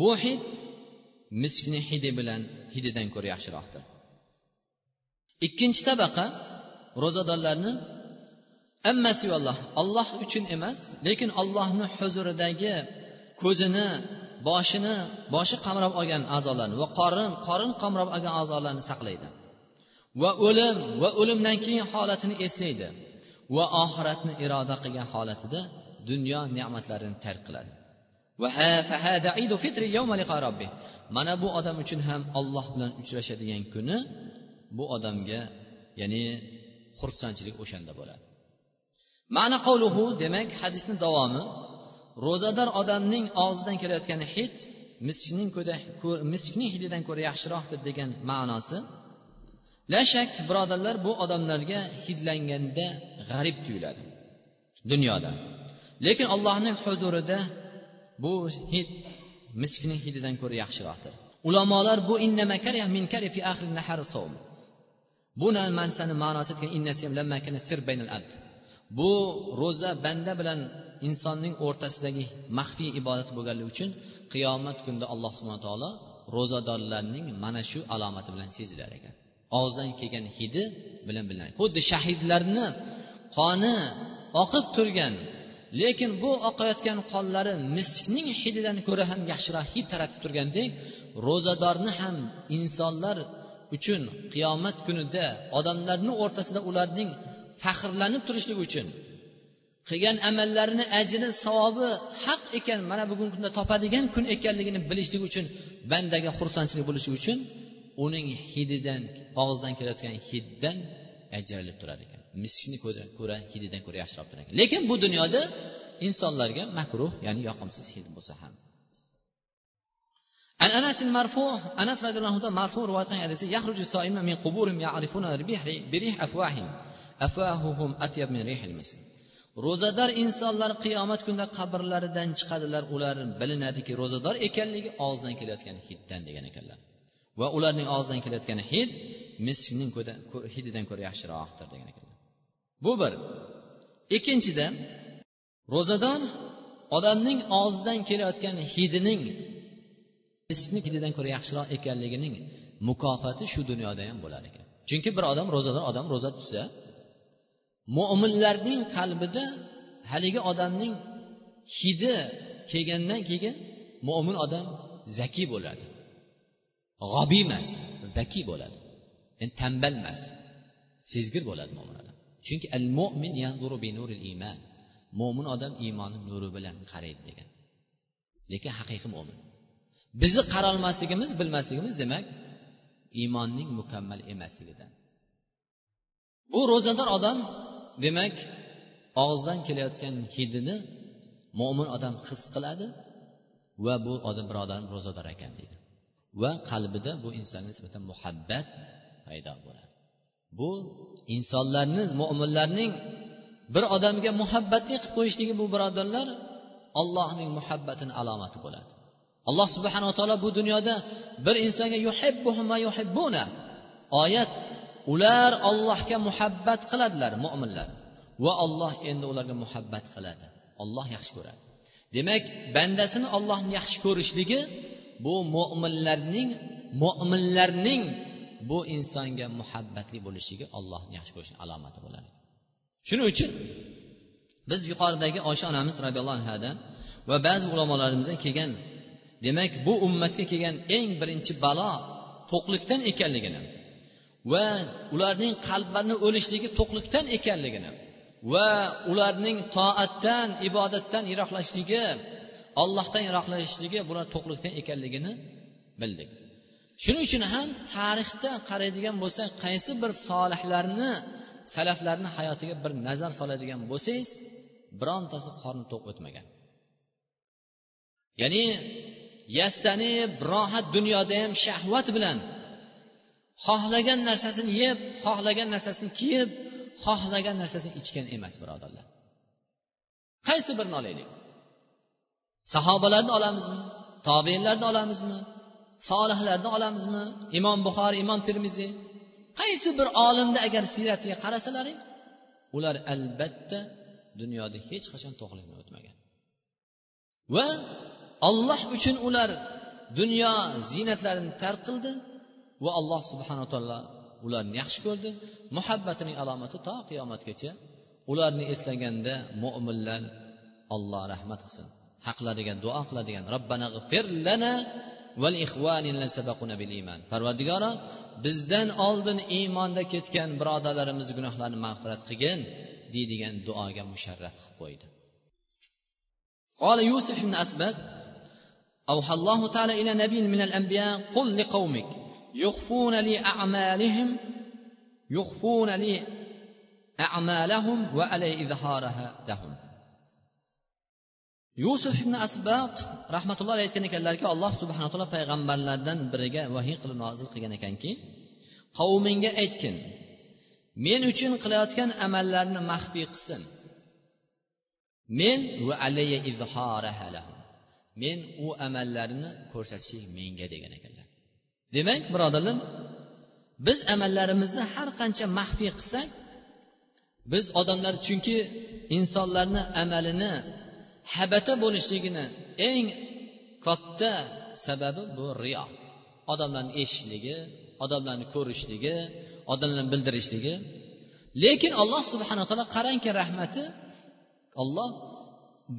Bu hid miskni hidi bilan hididan ko'ra yaxshiroqdir. Ikkinchi tabaqa ro'zadorlarni ammasivalloh olloh uchun emas lekin ollohni huzuridagi ko'zini boshini boshi qamrab olgan a'zolarni va qorin qorin qamrab olgan a'zolarni saqlaydi. Va o'lim va o'limdan keyin holatini eslaydi. Va oxiratni iroda qilgan holatida dunyo ne'matlarini tark qiladi. Mana bu odam uchun ham olloh bilan uchrashadigan kuni bu odamga ya'ni xursandchilik o'shanda bo'ladi. Ma'na qavluhu demak hadisni davomi ro'zador odamning og'zidan kelayotgan hid miskning miskning hididan ko'ra yaxshiroqdir degan ma'nosi. La shak birodarlar bu odamlarga hidlanganda g'arib tuyuladi dunyoda. Lekin allohning huzurida bu hid miskning hididan ko'ra yaxshiroqdir. Ulamolar bu bu narsani ma'nosi bu ro'za banda bilan insonning o'rtasidagi maxfiy ibodat bo'lganligi uchun qiyomat kunida alloh subhana taolo ro'zadorlarning mana shu alomati bilan sezilar ekan. Og'zidan kelgan hidi bilan bilinadi. Xuddi shahidlarni qoni oqib turgan lekin bu oqayotgan qonlari miskning hididan ko'ra ham yaxshiroq hid taratib turgandek ro'zadorni ham insonlar uchun qiyomat kunida odamlarni o'rtasida ularning faxrlanib turishligi uchun qilgan amallarini ajri savobi haq ekan mana bugungi kunda topadigan kun ekanligini bilishlik uchun bandaga xursandchilik bo'lishi uchun uning hididan og'zidan kelayotgan hiddan ajralib turar ekan. Miskinni ko'ra hididan ko'ra yaxshiroq turar ekan. Lekin bu dunyoda insonlarga makruh ya'ni yoqimsiz hid bo'lsa ham عن انس المرفوع انس رضي الله عنه مرفوع روايه حديث يخرج الصائمون من قبورهم يعرفون بريح بريح افواههم افواههم اطيب من ريح المسك ro'zador insonlar qiyomat kunida qabrlaridan chiqadilar ular bilinadiki ro'zador ekanligi og'zidan kelayotgan hiddan degan ekanlar va ularning og'zidan kelayotgan hid miskning hididan ko'ra yaxshiroqdir degan ekanlar bu bir ikkinchidan ro'zador odamning og'zidan kelayotgan hidining miskni hididan ko'ra yaxshiroq ekanligining mukofoti shu dunyoda ham bo'lar ekan. Chunki bir odam ro'zador odam ro'za tutsa mo'minlarning qalbida haligi odamning hidi kelgandan keyin mo'min odam zaki bo'ladi. G'obiy emas zaki bo'ladi. Yani tanbal emas sezgir bo'ladi mo'min odam. Chunki al mo'min iymon mo'min odam iymoni nuri bilan qaraydi degan. Lekin haqiqiy mo'min bizni qarolmasligimiz bilmasligimiz demak iymonning mukammal emasligidan bu ro'zador odam demak og'izdan kelayotgan hidini mo'min odam his qiladi va bu odam birodar ro'zador ekan deydi. Va qalbida bu insonga nisbatan muhabbat paydo bo'ladi. Bu insonlarni mo'minlarning bir odamga muhabbatli qilib qo'yishligi bu birodarlar allohning muhabbatini alomati bo'ladi. Alloh subhanava taolo bu dunyoda bir insonga yuhibbuhum yuhibbuna. Oyat ular ollohga muhabbat qiladilar mo'minlar va olloh endi ularga muhabbat qiladi. Olloh yaxshi ko'radi. Demak bandasini ollohni yaxshi ko'rishligi bu mo'minlarning mo'minlarning bu insonga muhabbatli bo'lishligi ollohni yaxshi ko'rishni alomati bo'ladi. Shuning uchun biz yuqoridagi oysha onamiz roziyallohu anhudan va ba'zi ulamolarimizdan kelgan demak bu ummatga kelgan eng birinchi balo to'qlikdan ekanligini va ularning qalblarini o'lishligi to'qlikdan ekanligini va ularning toatdan ibodatdan yiroqlashishligi ollohdan yiroqlashishligi bular to'qlikdan ekanligini bildik. Shuning uchun ham tarixda qaraydigan bo'lsak qaysi bir solihlarni salaflarni hayotiga bir nazar soladigan bo'lsangiz birontasi qorni to'q o'tmagan. Ya'ni yastanib rohat dunyoda ham shahvat bilan xohlagan narsasini yeb xohlagan narsasini kiyib xohlagan narsasini ichgan emas birodarlar. Qaysi birini olaylik? Sahobalarni olamizmi? Tobeinlarni olamizmi? Solihlarni olamizmi? Imom buxoriy imom termiziy qaysi bir olimni agar siyratiga qarasalaring ular albatta dunyoda hech qachon to'qlikni o'tmagan va olloh uchun ular dunyo ziynatlarini tark qildi va alloh subhanaa taolo ularni yaxshi ko'rdi muhabbatining alomati to qiyomatgacha ularni eslaganda mo'minlar olloh rahmat qilsin haqlariga duo qiladigan robbana lana parvardigoro bizdan oldin iymonda ketgan birodarlarimiz gunohlarini mag'firat qilgin deydigan duoga musharraf qilib qo'ydi قال يوسف بن أسبد أوحى الله تعالى إلى نبي من الأنبياء قل لقومك يخفون لي أعمالهم يخفون لي أعمالهم وعلي إظهارها لهم yusuf ibn asbat rahmatulloh aytgan ekanlarki alloh subhana taolo payg'ambarlardan biriga vahiy qilib nozil qilgan ekanki qavmingga aytgin men uchun qilayotgan amallarni maxfiy qilsin men va alayya men u amallarni ko'rsatishing menga degan ekanlar. Demak birodarlar biz amallarimizni har qancha maxfiy qilsak biz odamlar chunki insonlarni amalini habata bo'lishligini eng katta sababi bu riyo. Odamlarni eshitishligi odamlarni ko'rishligi odamlarni bildirishligi. Lekin alloh subhanaa taolo qarangki rahmati olloh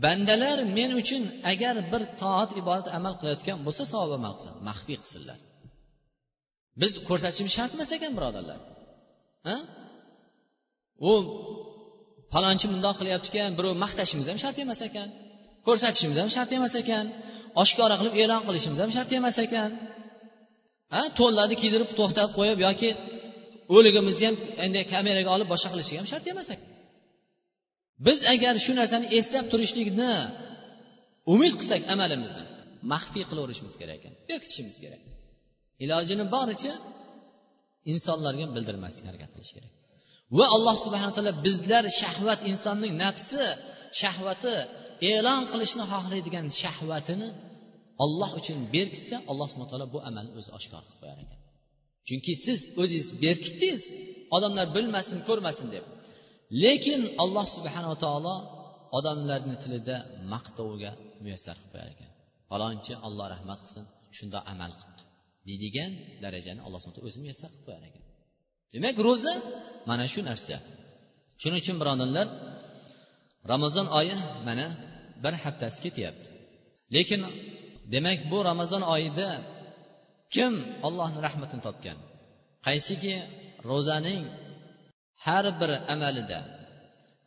bandalar men uchun agar bir toat ibodat amal qilayotgan bo'lsa savob amal qilsin maxfiy qilsinlar. Biz ko'rsatishimiz shart emas ekan birodarlar. U falonchi bundoq qilyapti ekan birov maqtashimiz ham shart emas ekan. Ko'rsatishimiz ham shart emas ekan. Oshkora qilib e'lon qilishimiz ham shart emas ekan. Ha? To'llarni kiydirib to'xtatib qo'yib yoki o'ligimizni ham endi kameraga olib boshqa qilishlik ham shart emas ekan. Biz agar shu narsani eslab turishlikni umid qilsak amalimizni maxfiy qilaverishimiz kerak ekan berkitishimiz kerak. Ilojini boricha insonlarga bildirmaslikka harakat qilish kerak. Va alloh subhana taolo bizlar shahvat insonning nafsi shahvati e'lon qilishni xohlaydigan shahvatini olloh uchun berkitsa alloh subhana taolo bu amalni o'zi oshkor qilib qo'yar ekan. Chunki siz o'zingiz berkitdingiz odamlar bilmasin ko'rmasin deb. Lekin alloh subhanava taolo odamlarni tilida maqtovga muyassar qilib qo'yar ekan. Falonchi alloh rahmat qilsin shundoq amal qilibdi. Deydigan darajani alloh subhana o'zi muyassar qilib qo'yar ekan. Demak ro'za mana shu narsa. Shuning uchun birodarlar ramazon oyi mana bir haftasi ketyapti. Lekin demak bu ramazon oyida kim ollohni rahmatini topgan? Qaysiki ro'zaning har bir amalida.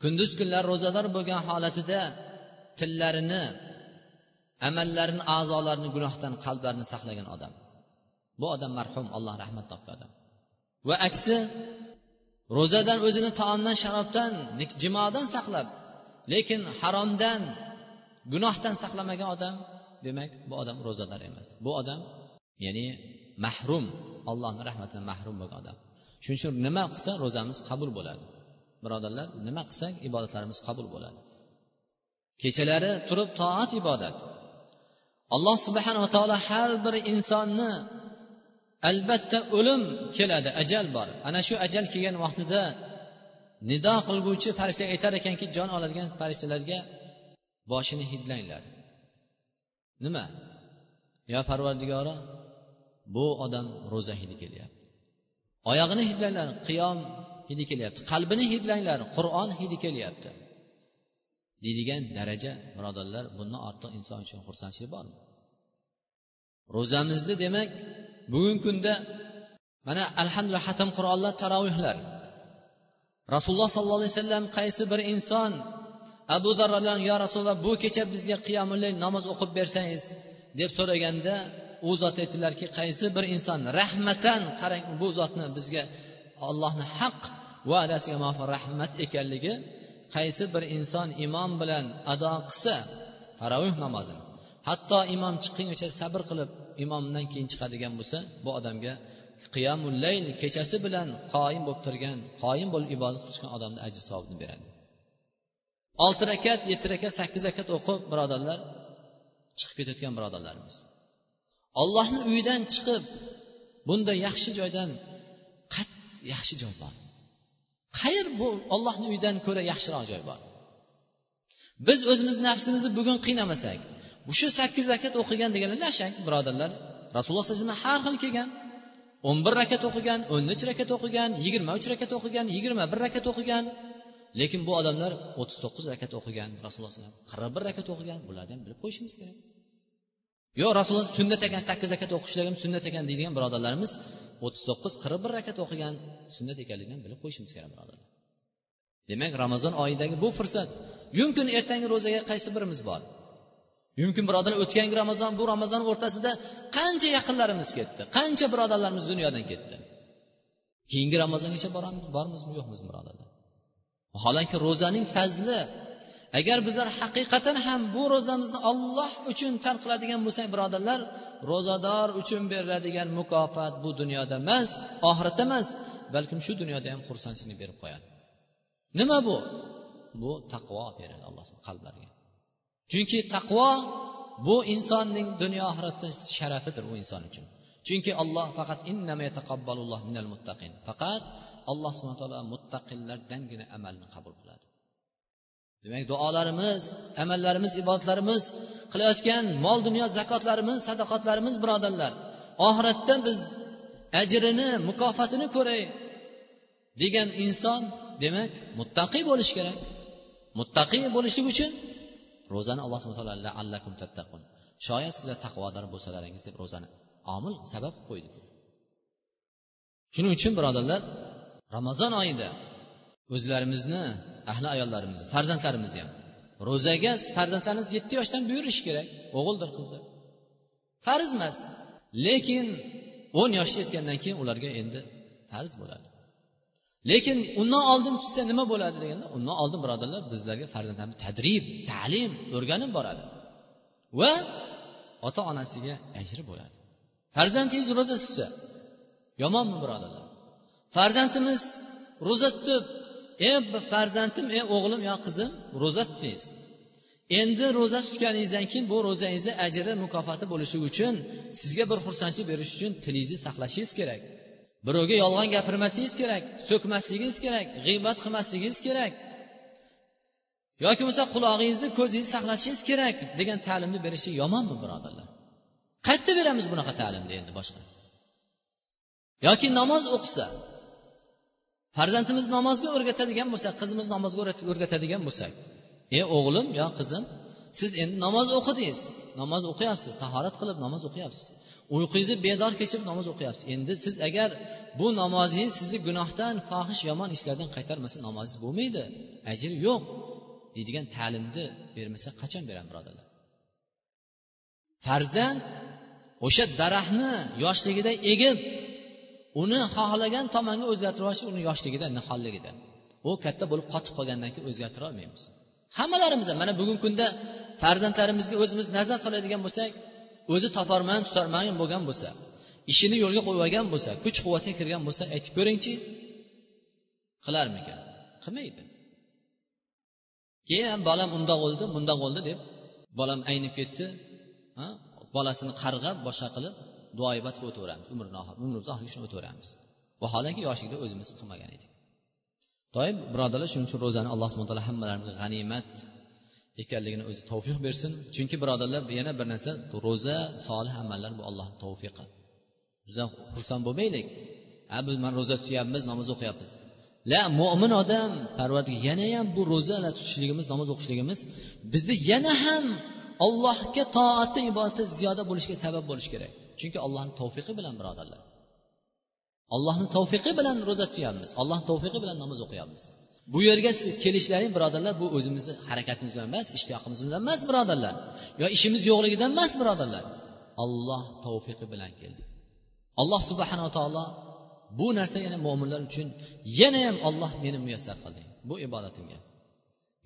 Kunduz kunlar ro'zador bo'lgan holatida tillarini amallarini a'zolarini gunohdan qalblarini saqlagan odam. Bu odam marhum alloh rahmat topgan odam va aksi ro'zadan o'zini taomdan sharobdan jimodan saqlab lekin haromdan gunohdan saqlamagan odam demak bu odam ro'zador emas. Bu odam ya'ni mahrum allohni rahmatidan mahrum bo'lgan odam. Shuning uchun nima qilsa ro'zamiz qabul bo'ladi. Birodarlar nima qilsak ibodatlarimiz qabul bo'ladi. Kechalari turib toat ibodat. Alloh subhanava taolo har bir insonni albatta o'lim keladi ajal bor. Ana shu ajal kelgan vaqtida nido qilguvchi farishta aytar ekanki jon oladigan farishtalarga boshini hidlanglar. Nima? Yo parvardigoro bu odam ro'za hidi kelyapti. Oyog'ini hidlanglar qiyom hidi kelyapti qalbini hidlanglar qur'on hidi kelyapti. Deydigan daraja birodarlar bundan ortiq inson uchun xursandchilik bormi? Ro'zamizni demak bugungi kunda mana alhamdulillah hatam qur'onlar tarovihlar. Rasululloh sollallohu alayhi vasallam qaysi bir inson abu darrodan yo rasululloh bu kecha bizga qiyomulay namoz o'qib bersangiz deb so'raganda u zot aytdilarki qaysi bir inson rahmatan qarang bu zotni bizga ollohni haq va'dasiga muvofiq rahmat ekanligi qaysi bir inson imom bilan ado qilsa taravih namozini hatto imom chiqqungacha sabr qilib imomdan keyin chiqadigan bo'lsa bu odamga qiyamul layl kechasi bilan qoyim bo'lib turgan qoyim bo'lib ibodat qilgan odamni ajr savobini beradi. Olti rakat yetti rakat sakkiz rakat o'qib birodarlar chiqib ketayotgan birodarlarimiz. Ollohni uyidan chiqib bunday yaxshi joydan qat yaxshi joy bor. Qayer bu ollohni uyidan ko'ra yaxshiroq joy bor. Biz o'zimizni nafsimizni bugun qiynamasak shu sakkiz rakat o'qigan deganlar yashang birodarlar. Rasululloh sallallohu alayhi vasallam har xil kelgan o'n bir rakat o'qigan o'n uch rakat o'qigan yigirma uch rakat o'qigan yigirma bir rakat o'qigan. Lekin bu odamlar o'ttiz to'qqiz rakat o'qigan rasululloh alayhi vasallam qirq bir rakat o'qigan bularni ham bilib qo'yishimiz kerak. Yo rasululloh sunnat ekan sakkiz rakat o'qishligim sunnat ekan deydigan birodarlarimiz o'ttiz to'qqiz qirq bir rakat o'qigan sunnat ekanligini bilib qo'yishimiz kerak birodarlar. Demak ramazon oyidagi bu fursat. Yumkin ertangi ro'zaga qaysi birimiz bor? Yumkin birodarlar o'tgangi ramazon bu ramazon o'rtasida qancha yaqinlarimiz ketdi qancha birodarlarimiz dunyodan ketdi? Keyingi ramazongacha boramiz bormizmi yo'qmizmi birodarlar? Vaholanki ro'zaning fazli agar bizlar haqiqatan ham bu ro'zamizni olloh uchun tark qiladigan bo'lsak birodarlar ro'zador uchun beriladigan mukofot bu dunyoda emas oxiratda emas balkim shu dunyoda ham xursandchilik berib qo'yadi. Nima bu? Bu taqvo beradi alloh qalblarga chunki taqvo bu insonning dunyo oxiratda sharafidir u inson uchun. Chunki olloh faqat faqat alloh subhana taolo muttaqillardangina amalni qabul qiladi. Demak duolarimiz amallarimiz ibodatlarimiz qilayotgan mol dunyo zakotlarimiz sadoqatlarimiz birodarlar oxiratda biz ajrini mukofotini ko'ray degan inson demak muttaqiy bo'lishi kerak. Muttaqiy bo'lishlik uchun ro'zani alloh subhana taolo tattaqun. Shoyat sizlar taqvodor bo'lsalaringiz deb ro'zani omil sabab qo'ydi. Shuning uchun birodarlar ramazon oyida o'zlarimizni ahli ayollarimizni farzandlarimizni ham. Ro'zaga farzandlarimiz yetti yoshdan buyurish kerak o'g'ildir qizdir. Farz emas lekin o'n yoshga yetgandan keyin ularga endi farz bo'ladi. Lekin undan oldin tutsa nima bo'ladi deganda undan oldin birodarlar bizlarga farzandlarni tadrib ta'lim o'rganib boradi. Va ota onasiga ajri bo'ladi. Farzandingiz ro'za tutsa yomonmi birodarlar? Farzandimiz ro'za tutib ey farzandim ey o'g'lim yo qizim ro'za tutdingiz. Endi ro'za tutganingizdan keyin bu ro'zangizni ajri mukofoti bo'lishi uchun sizga bir xursandchilik berish uchun tilingizni saqlashingiz kerak. Birovga yolg'on gapirmasligingiz kerak so'kmasligingiz kerak g'iybat qilmasligingiz kerak. Yoki bo'lmasa qulog'ingizni ko'zingizni saqlashingiz kerak degan ta'limni berishi yomonmi birodarlar? Qayerda beramiz bunaqa ta'limni endi boshqa? Yoki namoz o'qisa farzandimiz namozga o'rgatadigan bo'lsak qizimiz namozga o'rgatadigan bo'lsak ey o'g'lim yo qizim siz endi namoz o'qidingiz namoz o'qiyapsiz tahorat qilib namoz o'qiyapsiz. Uyqungizni bedor kechirib namoz o'qiyapsiz. Endi siz agar bu namozingiz sizni gunohdan fohish yomon ishlardan qaytarmasa namozingiz bo'lmaydi ajri yo'q deydigan ta'limni bermasa qachon beramiz birodarlar? Farzand o'sha daraxtni yoshligida egib uni xohlagan tomonga o'zgartirib yuborish uni yoshligida niholligida u katta bo'lib qotib qolgandan keyin o'zgartira olmaymiz. Hammalarimiz ham mana bugungi kunda farzandlarimizga o'zimiz nazar soladigan bo'lsak o'zi toparman tutarman bo'lgan bo'lsa ishini yo'lga qo'yib olgan bo'lsa kuch quvvatga kirgan bo'lsa aytib ko'ringchi qilarmikan? Qilmaydi. Keyin ham bolam undoq bo'ldi bundoq bo'ldi deb bolam aynib ketdi bolasini qarg'ab boshqa qilib duoibat qilib o'taveramiz. Umr umrimizni oxiriga shuni o'taveramiz. Vaholanki yoshlikda o'zimiz qilmagan edik. Doim birodarlar shuning uchun ro'zani alloh subhana taolo hammalarimizga g'animat ekanligini o'zi tavfiq bersin. Chunki birodarlar yana bir narsa ro'za solih amallar bu allohni tavfiqi. Bizdan xursand bo'lmaylik. A biz mana ro'za tutyapmiz namoz o'qiyapmiz. La mo'min odam parvardiga yana ham bu ro'zalar tutishligimiz namoz o'qishligimiz bizni yana ham allohga toati ibodati ziyoda bo'lishiga sabab bo'lishi kerak. Chunki allohni tavfiqi bilan birodarlar. Allohni tavfiqi bilan ro'za tutyapmiz. Allohni tavfiqi bilan namoz o'qiyapmiz. Bu yerga kelishlaring birodarlar bu o'zimizni harakatimizdan emas ishtiyoqimizdan emas birodarlar. Yo ishimiz yo'qligidan emas birodarlar. Olloh tavfiqi bilan keldik alloh subhanava taolo bu narsa yana mo'minlar uchun yana ham olloh meni muyassar qilding bu ibodatimga.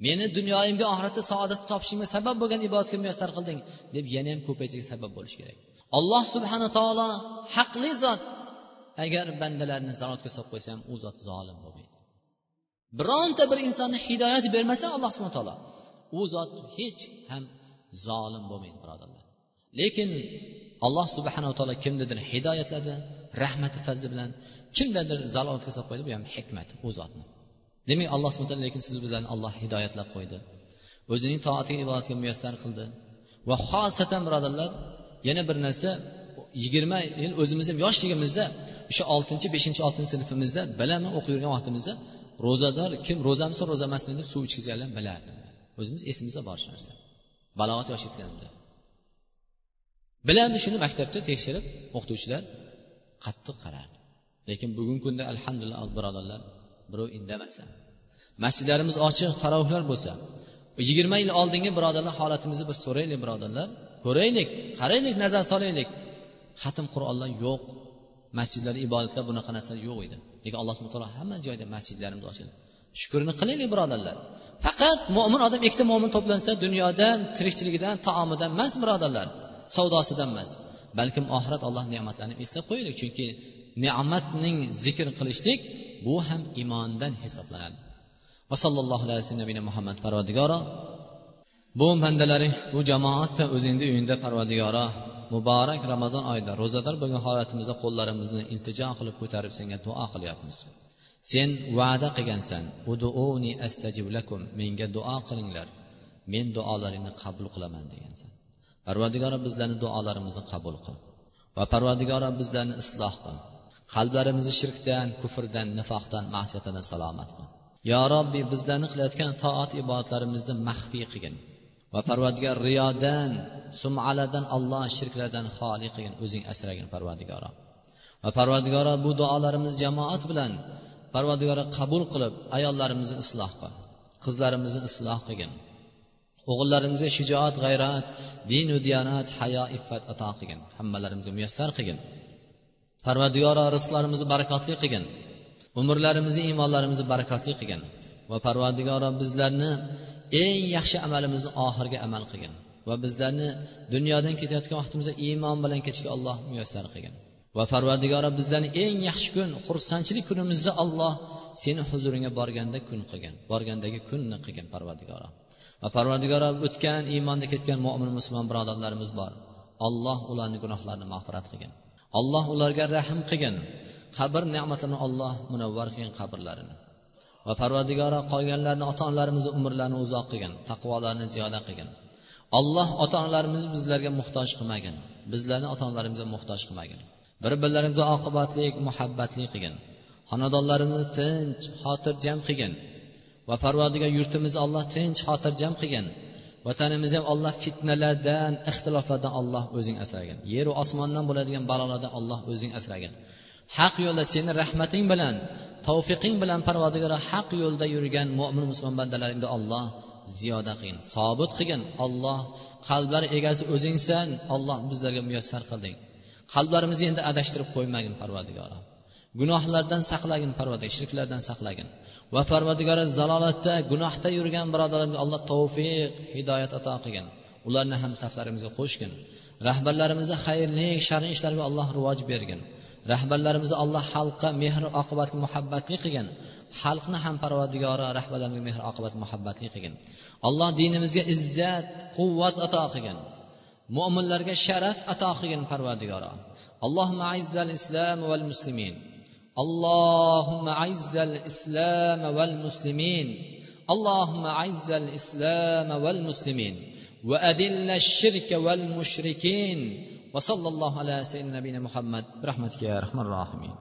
Meni dunyoyimga oxiratda saodat topishimga sabab bo'lgan ibodatga muyassar qilding deb yana ham ko'paytirishga sabab bo'lishi kerak. Alloh subhana taolo haqli zot. Agar bandalarni zalotga solib qo'ysa ham u zot zolim bo'lmaydi. Bironta bir insonni hidoyat bermasa alloh subhana taolo u zot hech ham zolim bo'lmaydi birodarlar. Lekin alloh subhanava taolo kimnidir hidoyatladi rahmati fazli bilan kimdadir zalolatga solib qo'ydi bu ham hikmat u zotni. Demak alloh subhana taolo lekin siz bizlarni alloh hidoyatlab qo'ydi. O'zining toatiga ibodatga muyassar qildi. Va xosatan birodarlar yana bir narsa yigirma yil o'zimiz ham yoshligimizda o'sha oltinchi beshinchi oltinchi sinfimizda bilaman o'qib yurgan vaqtimizda ro'zador kim ro'zamisa ro'za emasmi deb suv ichkizganlar bilardim. O'zimiz esimizda bor shu narsa. Balog'at yosh yetganimda. Bilardi shuni maktabda tekshirib o'qituvchilar qattiq qarardi. Lekin bugungi kunda alhamdulillah birodarlar birov indamasa masjidlarimiz ochiq tarovihlar bo'lsa yigirma yil oldingi birodarlar holatimizni bir so'raylik birodarlar. Ko'raylik qaraylik nazar solaylik. Xatm qur'onlar yo'q. Masjidlarda ibodatlar bunaqa narsalar yo'q edi. Lekin alloh subhana taolo hamma joyda masjidlarimizni ochildi shukurni qilaylik birodarlar. Faqat mo'min odam ikkita mo'min to'plansa dunyodan tirikchiligidan taomidan emas birodarlar. Savdosidan emas. Balkim oxirat alloh ne'matlarini eslab qo'yaylik. Chunki ne'matning zikr qilishlik bu ham iymondan hisoblanadi. Va sallallohu alayhi vasallam muhammad parvadigoro bu bandalaring bu jamoatda o'zingni uyingda parvadigoro muborak ramazon oyida ro'zador bo'lgan holatimizda qo'llarimizni iltijo qilib ko'tarib senga duo qilyapmiz. Sen va'da qilgansan. Uduuni astajib lakum. Menga duo qilinglar. Men duolaringni qabul qilaman degansan. Parvadigoro bizlarni duolarimizni qabul qil va parvadigoro bizlarni isloh qil. Qalblarimizni shirkdan kufrdan nifoqdan ma'siyatdan salomat qil. Yo robbiy bizlarni qilayotgan toat ibodatlarimizni maxfiy qilgin. Va parvardigor riyodan sumaladan alloh shirklardan xoli qilgin o'zing asragin parvardigoro va parvardigoro bu duolarimizni jamoat bilan parvardigoro qabul qilib ayollarimizni isloh qil qizlarimizni isloh qilgin. O'g'illarimizga shijoat g'ayrat dinu diyonat hayo iffat ato qilgin. Hammalarimizga muyassar qilgin. Parvardigoro rizqlarimizni barakotli qilgin. Umrlarimizni iymonlarimizni barakotli qilgin. Va parvardigoro bizlarni eng yaxshi amalimizni oxirgi amal qilgin. Va bizlarni dunyodan ketayotgan vaqtimizda iymon bilan ketishga alloh muyassar qilgin. Va parvardigora bizlarni eng yaxshi kun xursandchilik kunimizni alloh seni huzuringga borganda kun qilgin borgandagi kunni qilgin parvardigoro va parvardigoro o'tgan iymonda ketgan mo'min musulmon birodarlarimiz bor. Alloh ularni gunohlarini mag'firat qilgin. Alloh ularga rahm qilgin. Qabr ne'matini olloh munavvar qilgin qabrlarini. Va parvardigora qolganlarni ota onalarimizni umrlarini uzoq qilgin taqvolarni ziyoda qilgin. Alloh ota onalarimizni bizlarga muhtoj qilmagin bizlarni ota onalarimizga muhtoj qilmagin. Bir birlarimizga oqibatli muhabbatli qilgin. Xonadonlarimizni tinch xotirjam qilgin va parvardigor yurtimizni alloh tinch xotirjam qilgin. Vatanimizni ham alloh fitnalardan ixtiloflardan alloh o'zing asragin. Yeru osmondan bo'ladigan balolardan alloh o'zing asragin. Haq yo'lda seni rahmating bilan tavfiqing bilan parvardigoro haq yo'lda yurgan mo'min musulmon bandalaringni olloh ziyoda qilgin sobit qilgin. Olloh qalblar egasi o'zingsan olloh bizlarga muyassar qilding. Qalblarimizni endi adashtirib qo'ymagin parvardigoro gunohlardan saqlagin parvardigor shirklardan saqlagin. Va parvardigori zalolatda gunohda yurgan birodarlarga alloh tavfiq hidoyat ato qilgin. Ularni ham saflarimizga qo'shgin. Rahbarlarimizni xayrli shar'iy ishlarga alloh rivoj bergin. rahbarlarimizni alloh xalqqa mehr oqibatli muhabbatli qilgin xalqni ham parvardigori rahbarlarga mehr oqibat muhabbatli qilgin alloh dinimizga izzat quvvat ato qilgin mo'minlarga sharaf ato qilgin parvardigoro اللهم أعز الإسلام والمسلمين اللهم أعز الإسلام والمسلمين اللهم أعز الإسلام والمسلمين وأذل الشرك والمشركين وصلى الله على سيدنا نبينا محمد. برحمتك يا أرحم الراحمين.